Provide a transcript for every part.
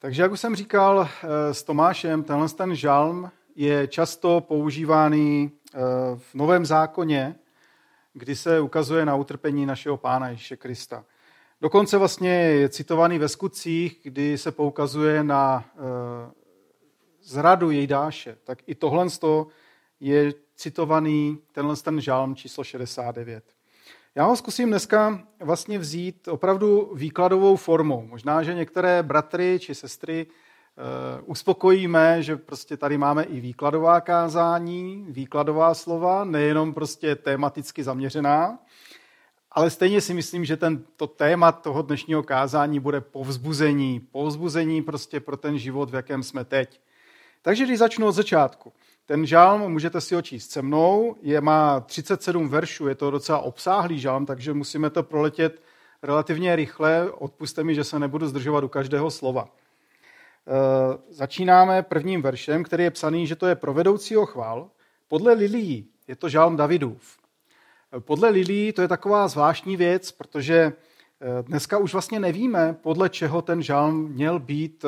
Takže jak už jsem říkal eh, s Tomášem, tenhle ten žalm je často používaný eh, v Novém zákoně, kdy se ukazuje na utrpení našeho Pána Ježíše Krista. Dokonce vlastně je citovaný ve skutcích, kdy se poukazuje na eh, zradu Jejdáše. Tak i tohle je citovaný tenhle ten žalm číslo 69. Já ho zkusím dneska vlastně vzít opravdu výkladovou formou. Možná, že některé bratry či sestry uh, uspokojíme, že prostě tady máme i výkladová kázání, výkladová slova, nejenom prostě tematicky zaměřená, ale stejně si myslím, že ten, to téma toho dnešního kázání bude povzbuzení. Povzbuzení prostě pro ten život, v jakém jsme teď. Takže když začnu od začátku. Ten žálm, můžete si ho číst se mnou, je, má 37 veršů, je to docela obsáhlý žálm, takže musíme to proletět relativně rychle. Odpuste mi, že se nebudu zdržovat u každého slova. E, začínáme prvním veršem, který je psaný, že to je pro vedoucího chval. Podle Lilií je to žálm Davidův. E, podle Lilií to je taková zvláštní věc, protože e, dneska už vlastně nevíme, podle čeho ten žálm měl být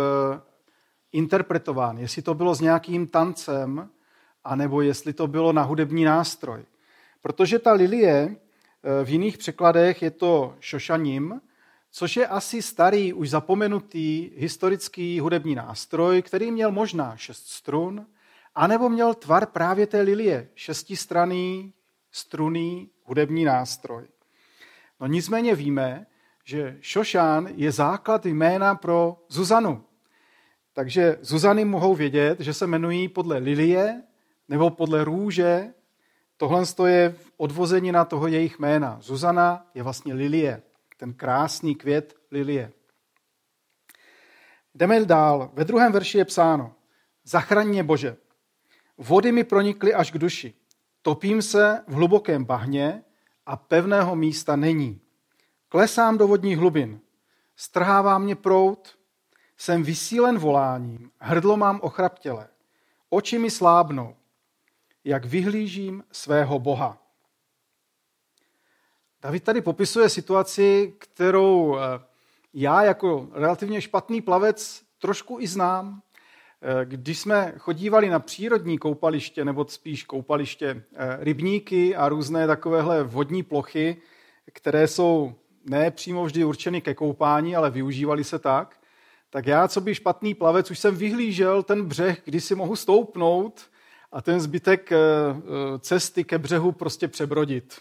interpretován. Jestli to bylo s nějakým tancem, anebo jestli to bylo na hudební nástroj. Protože ta lilie eh, v jiných překladech je to šošanim, což je asi starý, už zapomenutý historický hudební nástroj, který měl možná šest strun, anebo měl tvar právě té lilie, šestistraný, struný hudební nástroj. No nicméně víme, že Šošán je základ jména pro Zuzanu. Takže Zuzany mohou vědět, že se jmenují podle lilie nebo podle růže. Tohle je odvození na toho jejich jména. Zuzana je vlastně lilie, ten krásný květ lilie. Jdeme dál. Ve druhém verši je psáno. Zachraň mě Bože. Vody mi pronikly až k duši. Topím se v hlubokém bahně a pevného místa není. Klesám do vodních hlubin. Strhává mě prout. Jsem vysílen voláním. Hrdlo mám ochraptělé. Oči mi slábnou jak vyhlížím svého Boha. David tady popisuje situaci, kterou eh, já jako relativně špatný plavec trošku i znám. Eh, když jsme chodívali na přírodní koupaliště, nebo spíš koupaliště eh, rybníky a různé takovéhle vodní plochy, které jsou ne přímo vždy určeny ke koupání, ale využívali se tak, tak já, co by špatný plavec, už jsem vyhlížel ten břeh, kdy si mohu stoupnout a ten zbytek eh, eh, cesty ke břehu prostě přebrodit.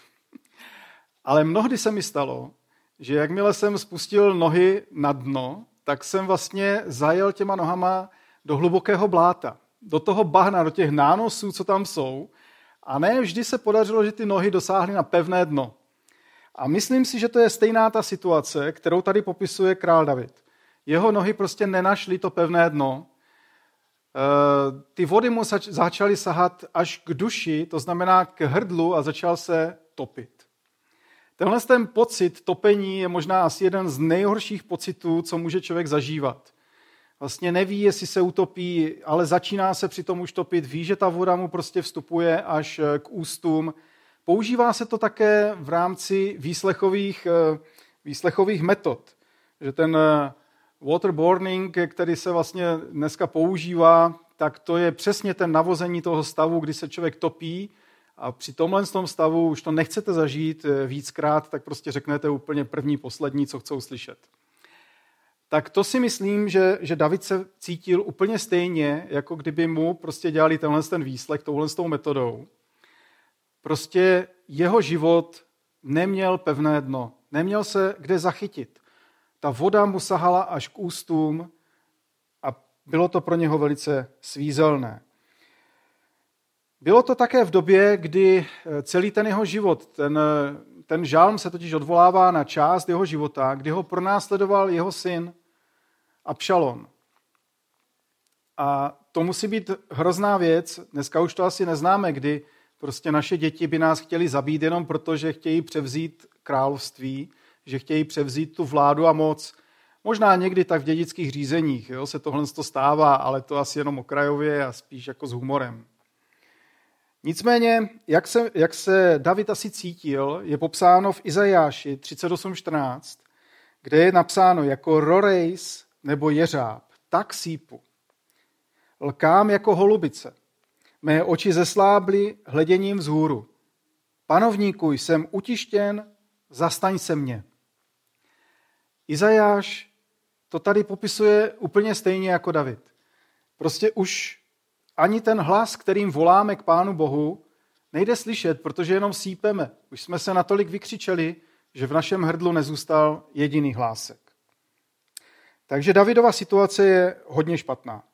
Ale mnohdy se mi stalo, že jakmile jsem spustil nohy na dno, tak jsem vlastně zajel těma nohama do hlubokého bláta, do toho bahna, do těch nánosů, co tam jsou. A ne vždy se podařilo, že ty nohy dosáhly na pevné dno. A myslím si, že to je stejná ta situace, kterou tady popisuje král David. Jeho nohy prostě nenašly to pevné dno ty vody mu začaly sahat až k duši, to znamená k hrdlu a začal se topit. Tenhle ten pocit topení je možná asi jeden z nejhorších pocitů, co může člověk zažívat. Vlastně neví, jestli se utopí, ale začíná se přitom už topit, ví, že ta voda mu prostě vstupuje až eh, k ústům. Používá se to také v rámci výslechových, eh, výslechových metod, že ten waterboarding, který se vlastně dneska používá, tak to je přesně ten navození toho stavu, kdy se člověk topí a při tomhle tom stavu už to nechcete zažít eh, víckrát, tak prostě řeknete úplně první, poslední, co chcou slyšet. Tak to si myslím, že, že David se cítil úplně stejně, jako kdyby mu prostě dělali tenhle ten výslech touhle s tou metodou. Prostě jeho život neměl pevné dno, neměl se kde zachytit. Ta voda mu sahala až k ústům a bylo to pro něho velice svízelné. Bylo to také v době, kdy eh, celý ten jeho život, ten, eh, ten žálm se totiž odvolává na část jeho života, kdy ho pronásledoval jeho syn Abšalon. A to musí být hrozná věc. Dneska už to asi neznáme, kdy prostě naše děti by nás chtěli zabít jenom proto, že chtějí převzít království že chtějí převzít tu vládu a moc. Možná někdy tak v dědických řízeních jo, se tohle stává, ale to asi jenom okrajově a spíš jako s humorem. Nicméně, jak se, jak se David asi cítil, je popsáno v Izajáši 38.14, kde je napsáno jako rorejs nebo jeřáb, tak sípu. Lkám jako holubice. Mé oči zeslábly hleděním vzhůru. Panovníku, jsem utištěn, zastaň se mě. Izajáš to tady popisuje úplně stejně jako David. Prostě už ani ten hlas, kterým voláme k Pánu Bohu, nejde slyšet, protože jenom sípeme. Už jsme se natolik vykřičeli, že v našem hrdlu nezůstal jediný hlásek. Takže Davidova situace je hodně špatná.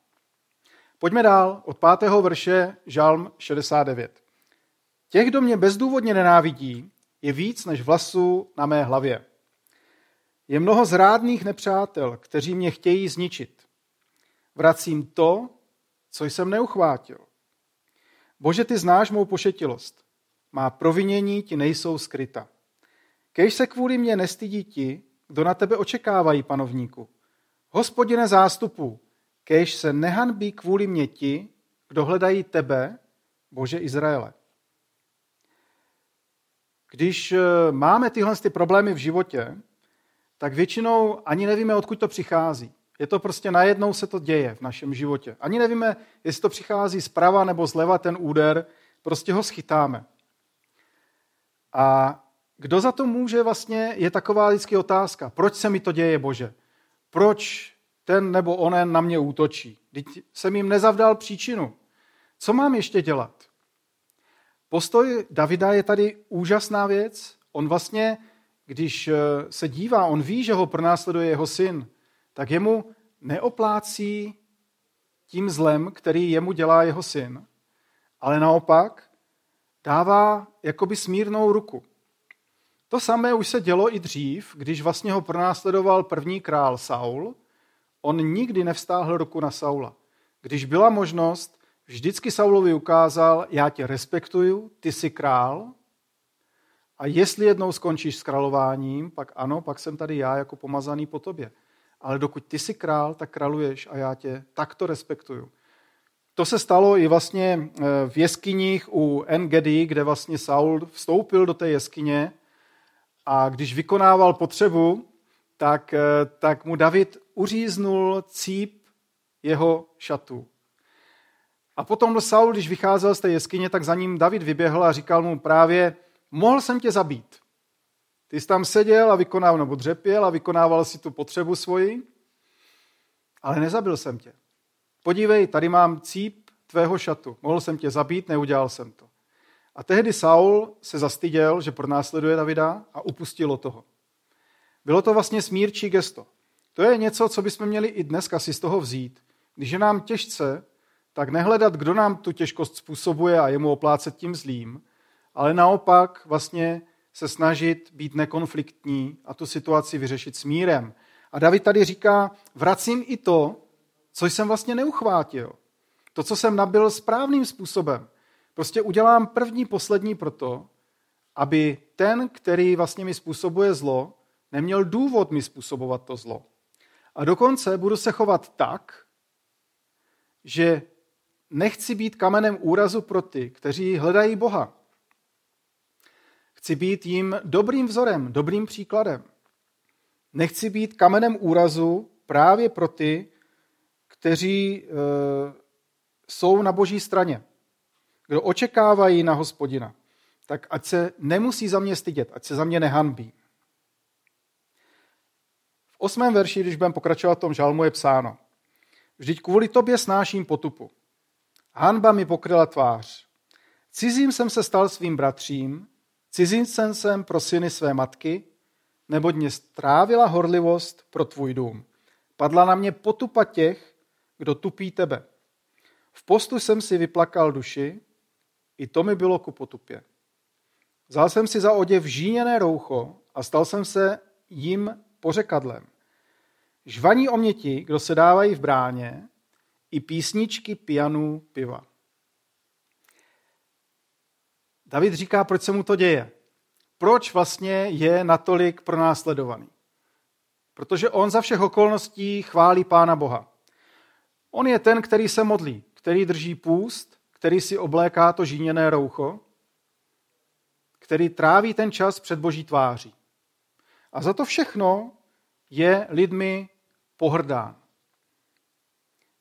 Pojďme dál od pátého verše Žalm 69. Těch, kdo mě bezdůvodně nenávidí, je víc než vlasů na mé hlavě. Je mnoho zrádných nepřátel, kteří mě chtějí zničit. Vracím to, co jsem neuchvátil. Bože, ty znáš mou pošetilost. Má provinění ti nejsou skryta. Kež se kvůli mě nestydí ti, kdo na tebe očekávají, panovníku. Hospodine zástupu, kež se nehanbí kvůli mě ti, kdo hledají tebe, Bože Izraele. Když eh, máme tyhle ty problémy v životě, tak většinou ani nevíme, odkud to přichází. Je to prostě najednou se to děje v našem životě. Ani nevíme, jestli to přichází zprava nebo zleva ten úder, prostě ho schytáme. A kdo za to může vlastně, je taková vždycky otázka. Proč se mi to děje, Bože? Proč ten nebo onen na mě útočí? Teď jsem jim nezavdal příčinu. Co mám ještě dělat? Postoj Davida je tady úžasná věc. On vlastně, když eh, se dívá, on ví, že ho pronásleduje jeho syn, tak jemu neoplácí tím zlem, který jemu dělá jeho syn, ale naopak dává jakoby smírnou ruku. To samé už se dělo i dřív, když vlastně ho pronásledoval první král Saul. On nikdy nevstáhl ruku na Saula. Když byla možnost, vždycky Saulovi ukázal, já tě respektuju, ty jsi král, a jestli jednou skončíš s králováním, pak ano, pak jsem tady já jako pomazaný po tobě. Ale dokud ty jsi král, tak králuješ a já tě takto respektuju. To se stalo i vlastně eh, v jeskyních u Engedi, kde vlastně Saul vstoupil do té jeskyně a když vykonával potřebu, tak, eh, tak mu David uříznul cíp jeho šatů. A potom Saul, když vycházel z té jeskyně, tak za ním David vyběhl a říkal mu právě, mohl jsem tě zabít. Ty jsi tam seděl a vykonával, nebo dřepěl a vykonával si tu potřebu svoji, ale nezabil jsem tě. Podívej, tady mám cíp tvého šatu. Mohl jsem tě zabít, neudělal jsem to. A tehdy Saul se zastyděl, že pronásleduje Davida a upustilo toho. Bylo to vlastně smírčí gesto. To je něco, co bychom měli i dneska si z toho vzít. Když je nám těžce, tak nehledat, kdo nám tu těžkost způsobuje a jemu oplácet tím zlým, ale naopak vlastně se snažit být nekonfliktní a tu situaci vyřešit s mírem. A David tady říká, vracím i to, co jsem vlastně neuchvátil. To, co jsem nabil správným způsobem. Prostě udělám první, poslední proto, aby ten, který vlastně mi způsobuje zlo, neměl důvod mi způsobovat to zlo. A dokonce budu se chovat tak, že nechci být kamenem úrazu pro ty, kteří hledají Boha. Chci být jim dobrým vzorem, dobrým příkladem. Nechci být kamenem úrazu právě pro ty, kteří e, jsou na boží straně, kdo očekávají na hospodina. Tak ať se nemusí za mě stydět, ať se za mě nehanbí. V osmém verši, když budeme pokračovat v tom žalmu, je psáno. Vždyť kvůli tobě snáším potupu. Hanba mi pokryla tvář. Cizím jsem se stal svým bratřím, Cizincem jsem pro syny své matky, neboť mě strávila horlivost pro tvůj dům. Padla na mě potupa těch, kdo tupí tebe. V postu jsem si vyplakal duši, i to mi bylo ku potupě. Vzal jsem si za oděv žíněné roucho a stal jsem se jim pořekadlem. Žvaní o mě ti, kdo se dávají v bráně, i písničky pianů piva. David říká, proč se mu to děje. Proč vlastně je natolik pronásledovaný. Protože on za všech okolností chválí Pána Boha. On je ten, který se modlí, který drží půst, který si obléká to žíněné roucho, který tráví ten čas před boží tváří. A za to všechno je lidmi pohrdán.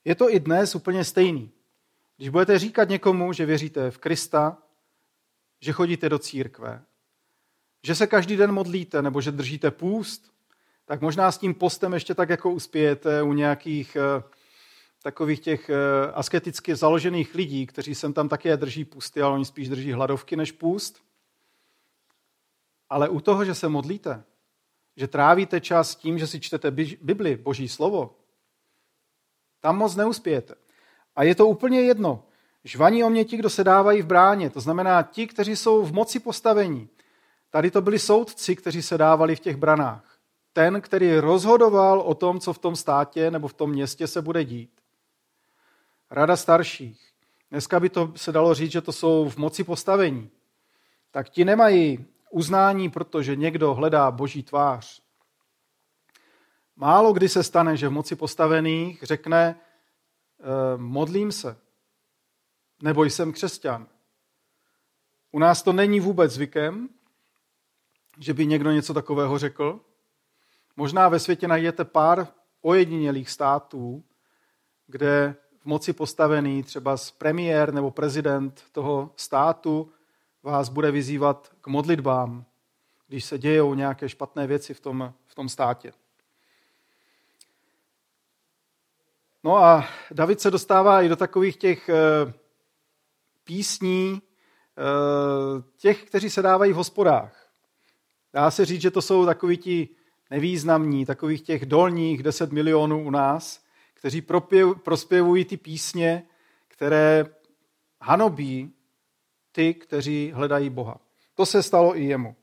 Je to i dnes úplně stejný. Když budete říkat někomu, že věříte v Krista, že chodíte do církve, že se každý den modlíte nebo že držíte půst, tak možná s tím postem ještě tak jako uspějete u nějakých eh, takových těch eh, asketicky založených lidí, kteří sem tam také drží pusty, ale oni spíš drží hladovky než půst. Ale u toho, že se modlíte, že trávíte čas tím, že si čtete Bibli, Boží slovo, tam moc neuspějete. A je to úplně jedno. Žvaní o mě ti, kdo se dávají v bráně, to znamená ti, kteří jsou v moci postavení. Tady to byli soudci, kteří se dávali v těch branách. Ten, který rozhodoval o tom, co v tom státě nebo v tom městě se bude dít. Rada starších. Dneska by to se dalo říct, že to jsou v moci postavení. Tak ti nemají uznání, protože někdo hledá boží tvář. Málo kdy se stane, že v moci postavených řekne, e, modlím se, nebo jsem křesťan. U nás to není vůbec zvykem, že by někdo něco takového řekl. Možná ve světě najdete pár ojedinělých států, kde v moci postavený třeba premiér nebo prezident toho státu vás bude vyzývat k modlitbám, když se dějou nějaké špatné věci v tom, v tom státě. No a David se dostává i do takových těch eh, písní, eh, těch, kteří se dávají v hospodách. Dá se říct, že to jsou takoví ti nevýznamní, takových těch dolních 10 milionů u nás, kteří prospěvují ty písně, které hanobí ty, kteří hledají Boha. To se stalo i jemu.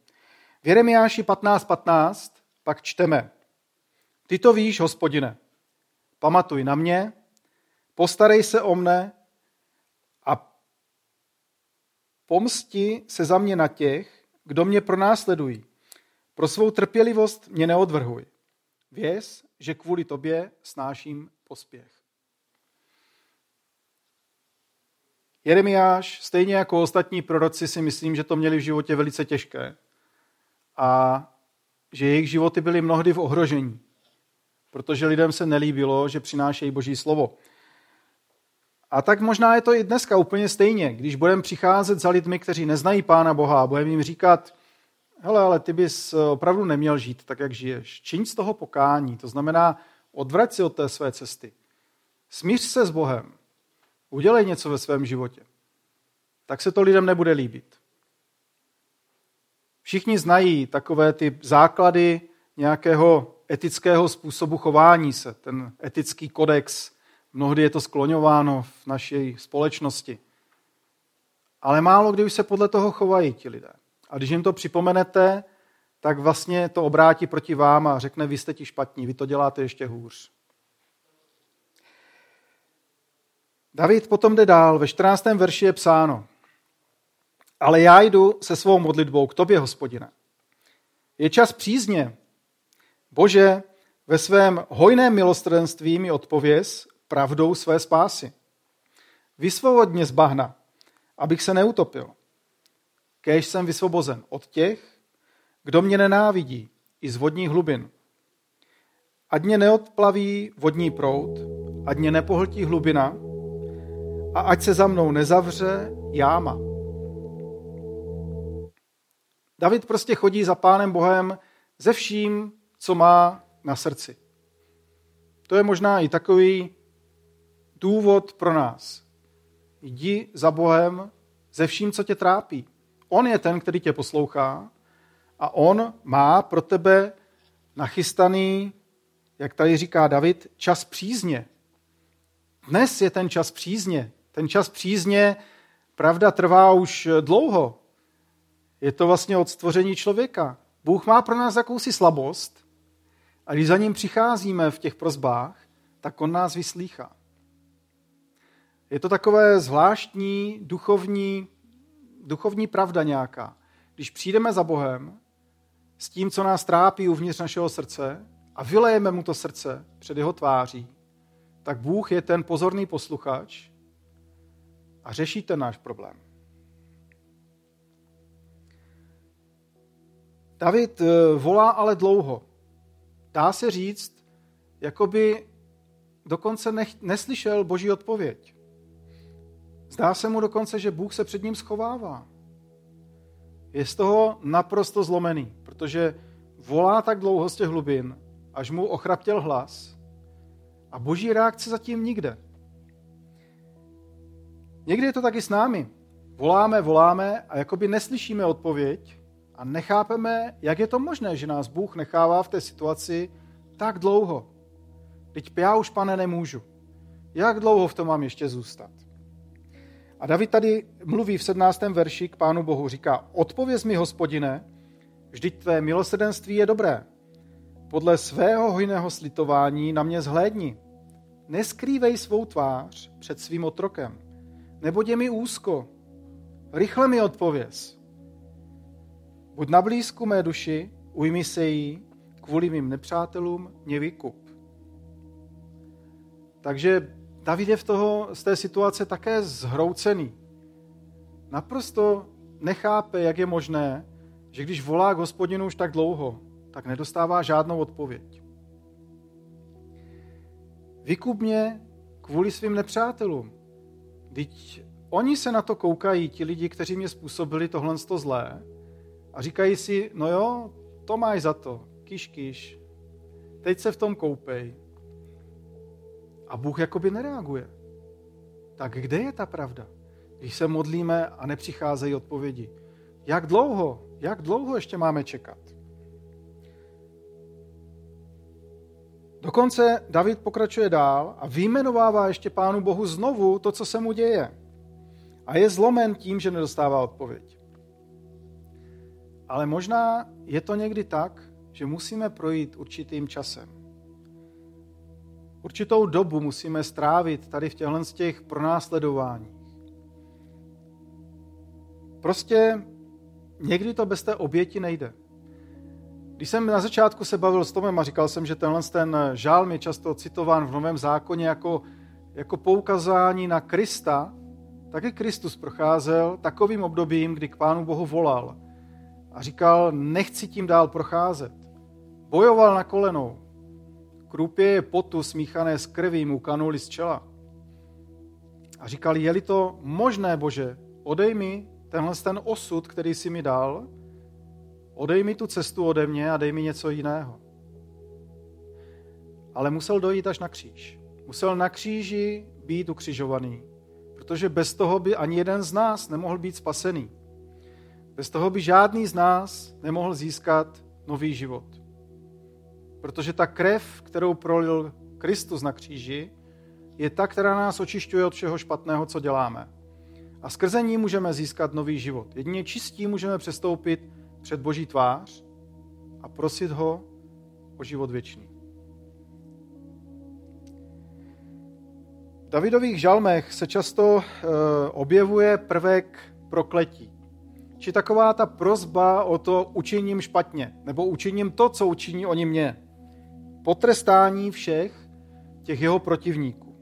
V Jeremiáši 15.15 15 pak čteme. Ty to víš, hospodine, pamatuj na mě, postarej se o mne a pomsti se za mě na těch, kdo mě pronásledují. Pro svou trpělivost mě neodvrhuj. Věz, že kvůli tobě snáším pospěch. Jeremiáš, stejně jako ostatní proroci, si myslím, že to měli v životě velice těžké. A že jejich životy byly mnohdy v ohrožení, protože lidem se nelíbilo, že přinášejí Boží slovo. A tak možná je to i dneska úplně stejně, když budeme přicházet za lidmi, kteří neznají Pána Boha a budeme jim říkat, hele, ale ty bys opravdu neměl žít tak, jak žiješ. Čiň z toho pokání, to znamená odvrať si od té své cesty. Smíř se s Bohem udělej něco ve svém životě, tak se to lidem nebude líbit. Všichni znají takové ty základy nějakého etického způsobu chování se, ten etický kodex. Mnohdy je to skloňováno v naší společnosti. Ale málo kdy už se podle toho chovají ti lidé. A když jim to připomenete, tak vlastně to obrátí proti vám a řekne, vy jste ti špatní, vy to děláte ještě hůř. David potom jde dál. Ve 14. verši je psáno. Ale já jdu se svou modlitbou k tobě, hospodine. Je čas přízně. Bože, ve svém hojném milostrdenství mi odpověz pravdou své spásy. Vysvobodně z bahna, abych se neutopil. Kéž jsem vysvobozen od těch, kdo mě nenávidí, i z vodních hlubin. Ať mě neodplaví vodní prout, ať mě nepohltí hlubina, a ať se za mnou nezavře jáma. David prostě chodí za pánem Bohem ze vším, co má na srdci. To je možná i takový důvod pro nás. Jdi za Bohem ze vším, co tě trápí. On je ten, který tě poslouchá a on má pro tebe nachystaný, jak tady říká David, čas přízně. Dnes je ten čas přízně. Ten čas přízně, pravda, trvá už dlouho. Je to vlastně od stvoření člověka. Bůh má pro nás jakousi slabost a když za ním přicházíme v těch prozbách, tak on nás vyslýchá. Je to takové zvláštní duchovní, duchovní pravda nějaká. Když přijdeme za Bohem s tím, co nás trápí uvnitř našeho srdce a vylejeme mu to srdce před jeho tváří, tak Bůh je ten pozorný posluchač a řeší ten náš problém. David eh, volá ale dlouho. Dá se říct, jakoby dokonce nech, neslyšel boží odpověď. Zdá se mu dokonce, že Bůh se před ním schovává. Je z toho naprosto zlomený, protože volá tak dlouho z těch hlubin, až mu ochraptěl hlas a boží reakce zatím nikde. Někdy je to taky s námi. Voláme, voláme a jakoby neslyšíme odpověď a nechápeme, jak je to možné, že nás Bůh nechává v té situaci tak dlouho. Teď já už, pane, nemůžu. Jak dlouho v tom mám ještě zůstat? A David tady mluví v 17. verši k Pánu Bohu. Říká, odpověz mi, hospodine, vždyť tvé milosrdenství je dobré. Podle svého hojného slitování na mě zhlédni. Neskrývej svou tvář před svým otrokem. Nebo je mi úzko. Rychle mi odpověz. Buď na blízku mé duši, ujmi se jí, kvůli mým nepřátelům mě vykup. Takže David je v toho, z té situace také zhroucený. Naprosto nechápe, jak je možné, že když volá k hospodinu už tak dlouho, tak nedostává žádnou odpověď. Vykup mě kvůli svým nepřátelům. Teď oni se na to koukají, ti lidi, kteří mě způsobili tohle zlé a říkají si, no jo, to máš za to, kiš, kiš. Teď se v tom koupej. A Bůh jakoby nereaguje. Tak kde je ta pravda? Když se modlíme a nepřicházejí odpovědi. Jak dlouho? Jak dlouho ještě máme čekat? Dokonce David pokračuje dál a vyjmenovává ještě Pánu Bohu znovu to, co se mu děje. A je zlomen tím, že nedostává odpověď. Ale možná je to někdy tak, že musíme projít určitým časem. Určitou dobu musíme strávit tady v těchto z těch pronásledováních. Prostě někdy to bez té oběti nejde. Když jsem na začátku se bavil s Tomem a říkal jsem, že tenhle ten žálm je často citován v Novém zákoně jako, jako poukazání na Krista, tak i Kristus procházel takovým obdobím, kdy k Pánu Bohu volal a říkal, nechci tím dál procházet. Bojoval na kolenou. Krupě potu smíchané s krví mu kanuli z čela. A říkal, je-li to možné, Bože, odej mi tenhle ten osud, který si mi dal, odej mi tu cestu ode mě a dej mi něco jiného. Ale musel dojít až na kříž. Musel na kříži být ukřižovaný, protože bez toho by ani jeden z nás nemohl být spasený. Bez toho by žádný z nás nemohl získat nový život. Protože ta krev, kterou prolil Kristus na kříži, je ta, která nás očišťuje od všeho špatného, co děláme. A skrze ní můžeme získat nový život. Jedině čistí můžeme přestoupit před Boží tvář a prosit ho o život věčný. V Davidových žalmech se často eh, objevuje prvek prokletí. Či taková ta prozba o to učiním špatně, nebo učiním to, co učiní oni mě. Potrestání všech těch jeho protivníků.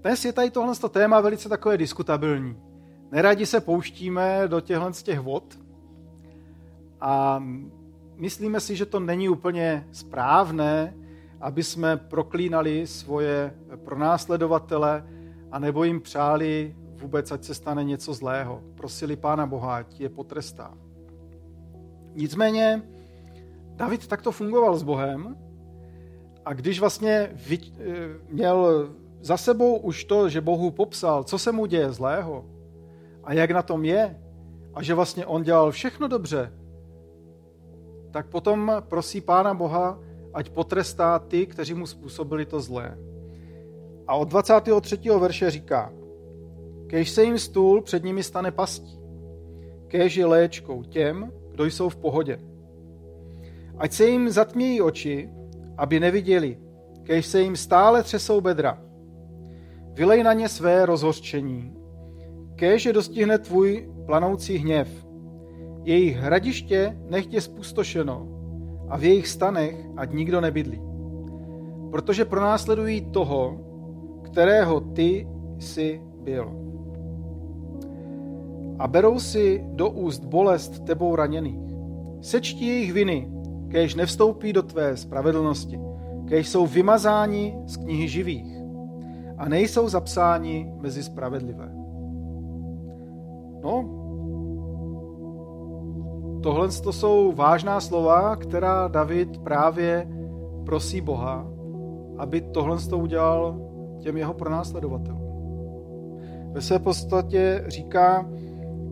Dnes je tady tohle téma velice takové diskutabilní. Neradi se pouštíme do těchto z těch vod a myslíme si, že to není úplně správné, aby jsme proklínali svoje pronásledovatele a nebo jim přáli vůbec, ať se stane něco zlého. Prosili Pána Boha, ať je potrestá. Nicméně David takto fungoval s Bohem a když vlastně eh, měl za sebou už to, že Bohu popsal, co se mu děje zlého a jak na tom je a že vlastně on dělal všechno dobře, tak potom prosí Pána Boha, ať potrestá ty, kteří mu způsobili to zlé. A od 23. verše říká, Kéž se jim stůl před nimi stane pastí. Kéž je léčkou těm, kdo jsou v pohodě. Ať se jim zatmějí oči, aby neviděli. Kéž se jim stále třesou bedra. Vylej na ně své rozhořčení. Kéž je dostihne tvůj planoucí hněv. Jejich hradiště nech je spustošeno a v jejich stanech ať nikdo nebydlí. Protože pronásledují toho, kterého ty jsi byl a berou si do úst bolest tebou raněných. Sečti jejich viny, kéž nevstoupí do tvé spravedlnosti, kež jsou vymazáni z knihy živých a nejsou zapsáni mezi spravedlivé. No, tohle to jsou vážná slova, která David právě prosí Boha, aby tohle to udělal těm jeho pronásledovatelům. Ve své podstatě říká,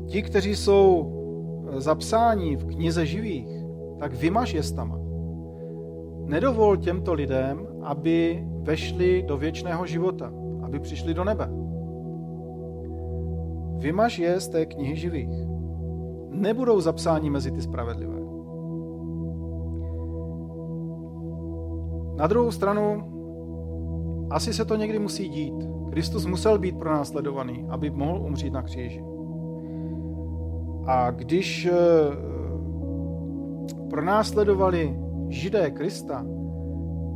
ti, kteří jsou zapsáni v knize živých, tak vymaž je stama. Nedovol těmto lidem, aby vešli do věčného života, aby přišli do nebe. Vymaž je z té knihy živých. Nebudou zapsáni mezi ty spravedlivé. Na druhou stranu, asi se to někdy musí dít. Kristus musel být pronásledovaný, aby mohl umřít na kříži. A když eh, pronásledovali židé Krista,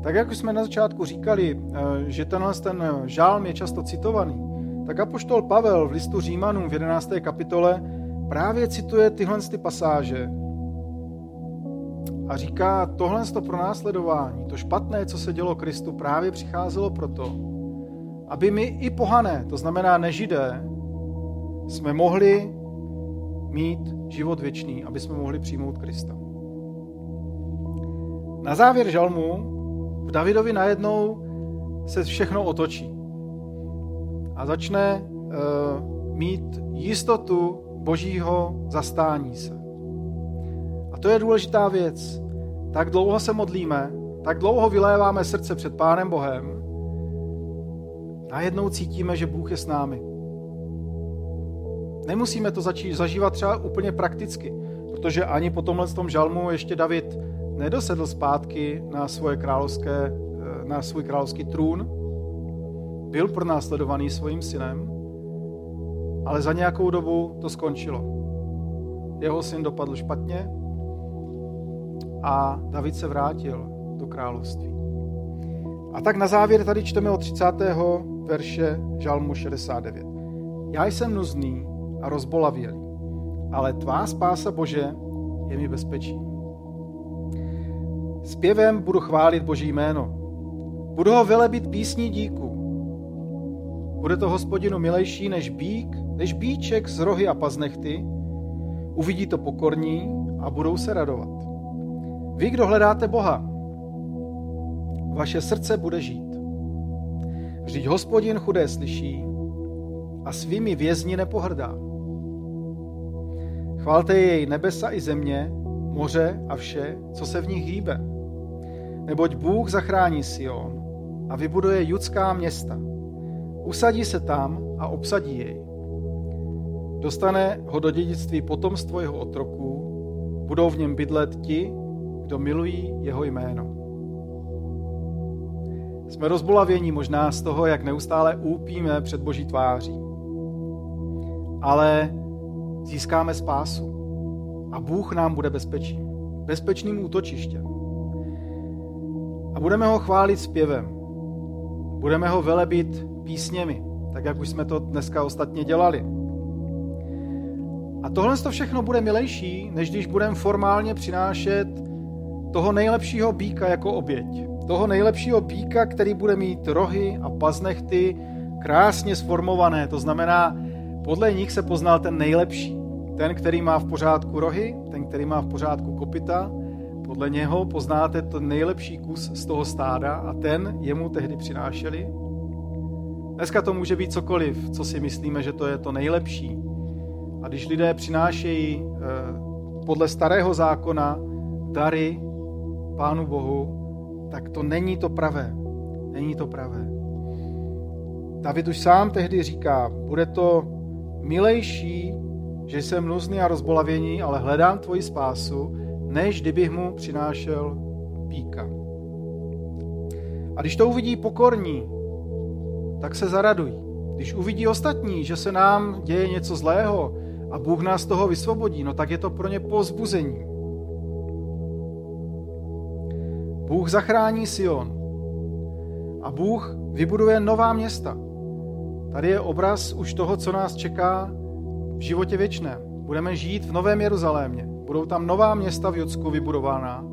tak jak jsme na začátku říkali, eh, že tenhle ten žálm je často citovaný, tak apoštol Pavel v listu Římanům v 11. kapitole právě cituje tyhle ty pasáže a říká, tohle to pronásledování, to špatné, co se dělo Kristu, právě přicházelo proto, aby my i pohané, to znamená nežidé, jsme mohli mít život věčný, aby jsme mohli přijmout Krista. Na závěr žalmu v Davidovi najednou se všechno otočí a začne uh, mít jistotu božího zastání se. A to je důležitá věc. Tak dlouho se modlíme, tak dlouho vyléváme srdce před Pánem Bohem, najednou cítíme, že Bůh je s námi. Nemusíme to zažívat třeba úplně prakticky, protože ani po tomhle tom žalmu ještě David nedosedl zpátky na, svoje královské, eh, na svůj královský trůn, byl pronásledovaný svým synem, ale za nějakou dobu to skončilo. Jeho syn dopadl špatně a David se vrátil do království. A tak na závěr tady čteme od 30. verše Žalmu 69. Já jsem nuzný a rozbolavělý, ale tvá spása Bože je mi bezpečí. Zpěvem budu chválit Boží jméno. Budu ho velebit písní díku. Bude to hospodinu milejší než bík, než bíček z rohy a paznechty. Uvidí to pokorní a budou se radovat. Vy, kdo hledáte Boha, vaše srdce bude žít. Vždyť hospodin chudé slyší a svými vězni nepohrdá. Chválte jej nebesa i země, moře a vše, co se v nich hýbe. Neboť Bůh zachrání Sion a vybuduje judská města. Usadí se tam a obsadí jej. Dostane ho do dědictví potomstvo jeho otroků, budou v něm bydlet ti, kdo milují jeho jméno. Jsme rozbolavění možná z toho, jak neustále úpíme před Boží tváří. Ale získáme spásu a Bůh nám bude bezpečí, bezpečným útočištěm. A budeme ho chválit zpěvem. Budeme ho velebit písněmi, tak jak už jsme to dneska ostatně dělali. A tohle to všechno bude milejší, než když budeme formálně přinášet toho nejlepšího býka jako oběť. Toho nejlepšího býka, který bude mít rohy a paznechty krásně sformované. To znamená, podle nich se poznal ten nejlepší. Ten, který má v pořádku rohy, ten, který má v pořádku kopita, podle něho poznáte to nejlepší kus z toho stáda a ten jemu tehdy přinášeli. Dneska to může být cokoliv, co si myslíme, že to je to nejlepší. A když lidé přinášejí eh, podle starého zákona dary Pánu Bohu, tak to není to pravé. Není to pravé. David už sám tehdy říká, bude to milejší že jsem nuzný a rozbolavění, ale hledám tvoji spásu, než kdybych mu přinášel píka. A když to uvidí pokorní, tak se zaraduj. Když uvidí ostatní, že se nám děje něco zlého a Bůh nás z toho vysvobodí, no tak je to pro ně pozbuzení. Bůh zachrání Sion a Bůh vybuduje nová města. Tady je obraz už toho, co nás čeká v životě věčném. Budeme žít v Novém Jeruzalémě. Budou tam nová města v Judsku vybudována,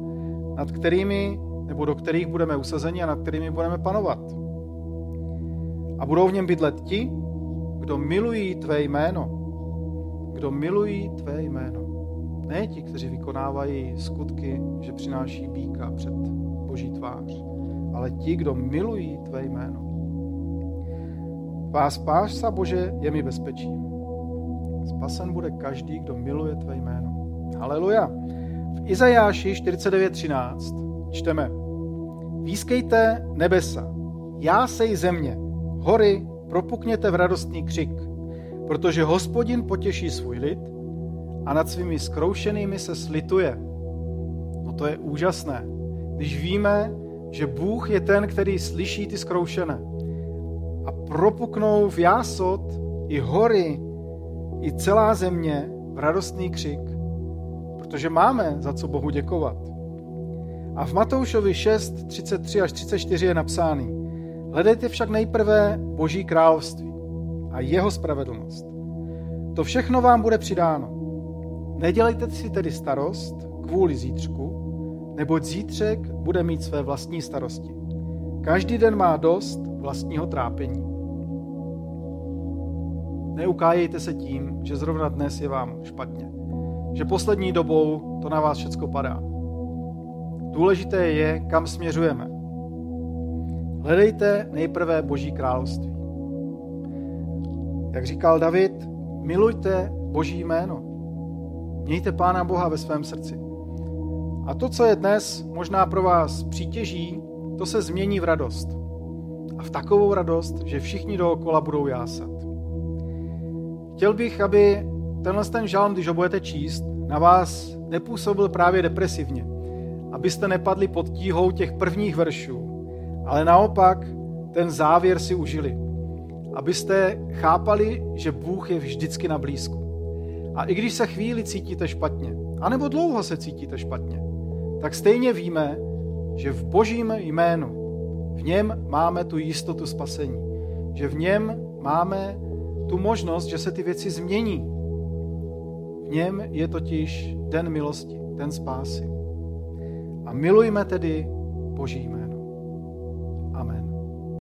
nad kterými nebo do kterých budeme usazeni a nad kterými budeme panovat. A budou v něm bydlet ti, kdo milují tvé jméno. Kdo milují tvé jméno. Ne ti, kteří vykonávají skutky, že přináší býka před boží tvář, ale ti, kdo milují tvé jméno. Vás pása Bože je mi bezpečím. Spasen bude každý, kdo miluje tvé jméno. Haleluja. V Izajáši 49.13 čteme Výskejte nebesa, jásej země, hory, propukněte v radostný křik, protože hospodin potěší svůj lid a nad svými skroušenými se slituje. No to je úžasné, když víme, že Bůh je ten, který slyší ty skroušené. A propuknou v jásot i hory, i celá země v radostný křik, protože máme za co Bohu děkovat. A v Matoušovi 6, 33 až 34 je napsáný Hledejte však nejprve Boží království a jeho spravedlnost. To všechno vám bude přidáno. Nedělejte si tedy starost kvůli zítřku, neboť zítřek bude mít své vlastní starosti. Každý den má dost vlastního trápení. Neukájejte se tím, že zrovna dnes je vám špatně. Že poslední dobou to na vás všecko padá. Důležité je, kam směřujeme. Hledejte nejprve Boží království. Jak říkal David, milujte Boží jméno. Mějte Pána Boha ve svém srdci. A to, co je dnes možná pro vás přítěží, to se změní v radost. A v takovou radost, že všichni dookola budou jásat. Chtěl bych, aby tenhle ten žalm, když ho budete číst, na vás nepůsobil právě depresivně. Abyste nepadli pod tíhou těch prvních veršů, ale naopak ten závěr si užili. Abyste chápali, že Bůh je vždycky na blízku. A i když se chvíli cítíte špatně, anebo dlouho se cítíte špatně, tak stejně víme, že v božím jménu, v něm máme tu jistotu spasení. Že v něm máme tu možnost, že se ty věci změní. Něm je totiž den milosti, den spásy. A milujme tedy Boží.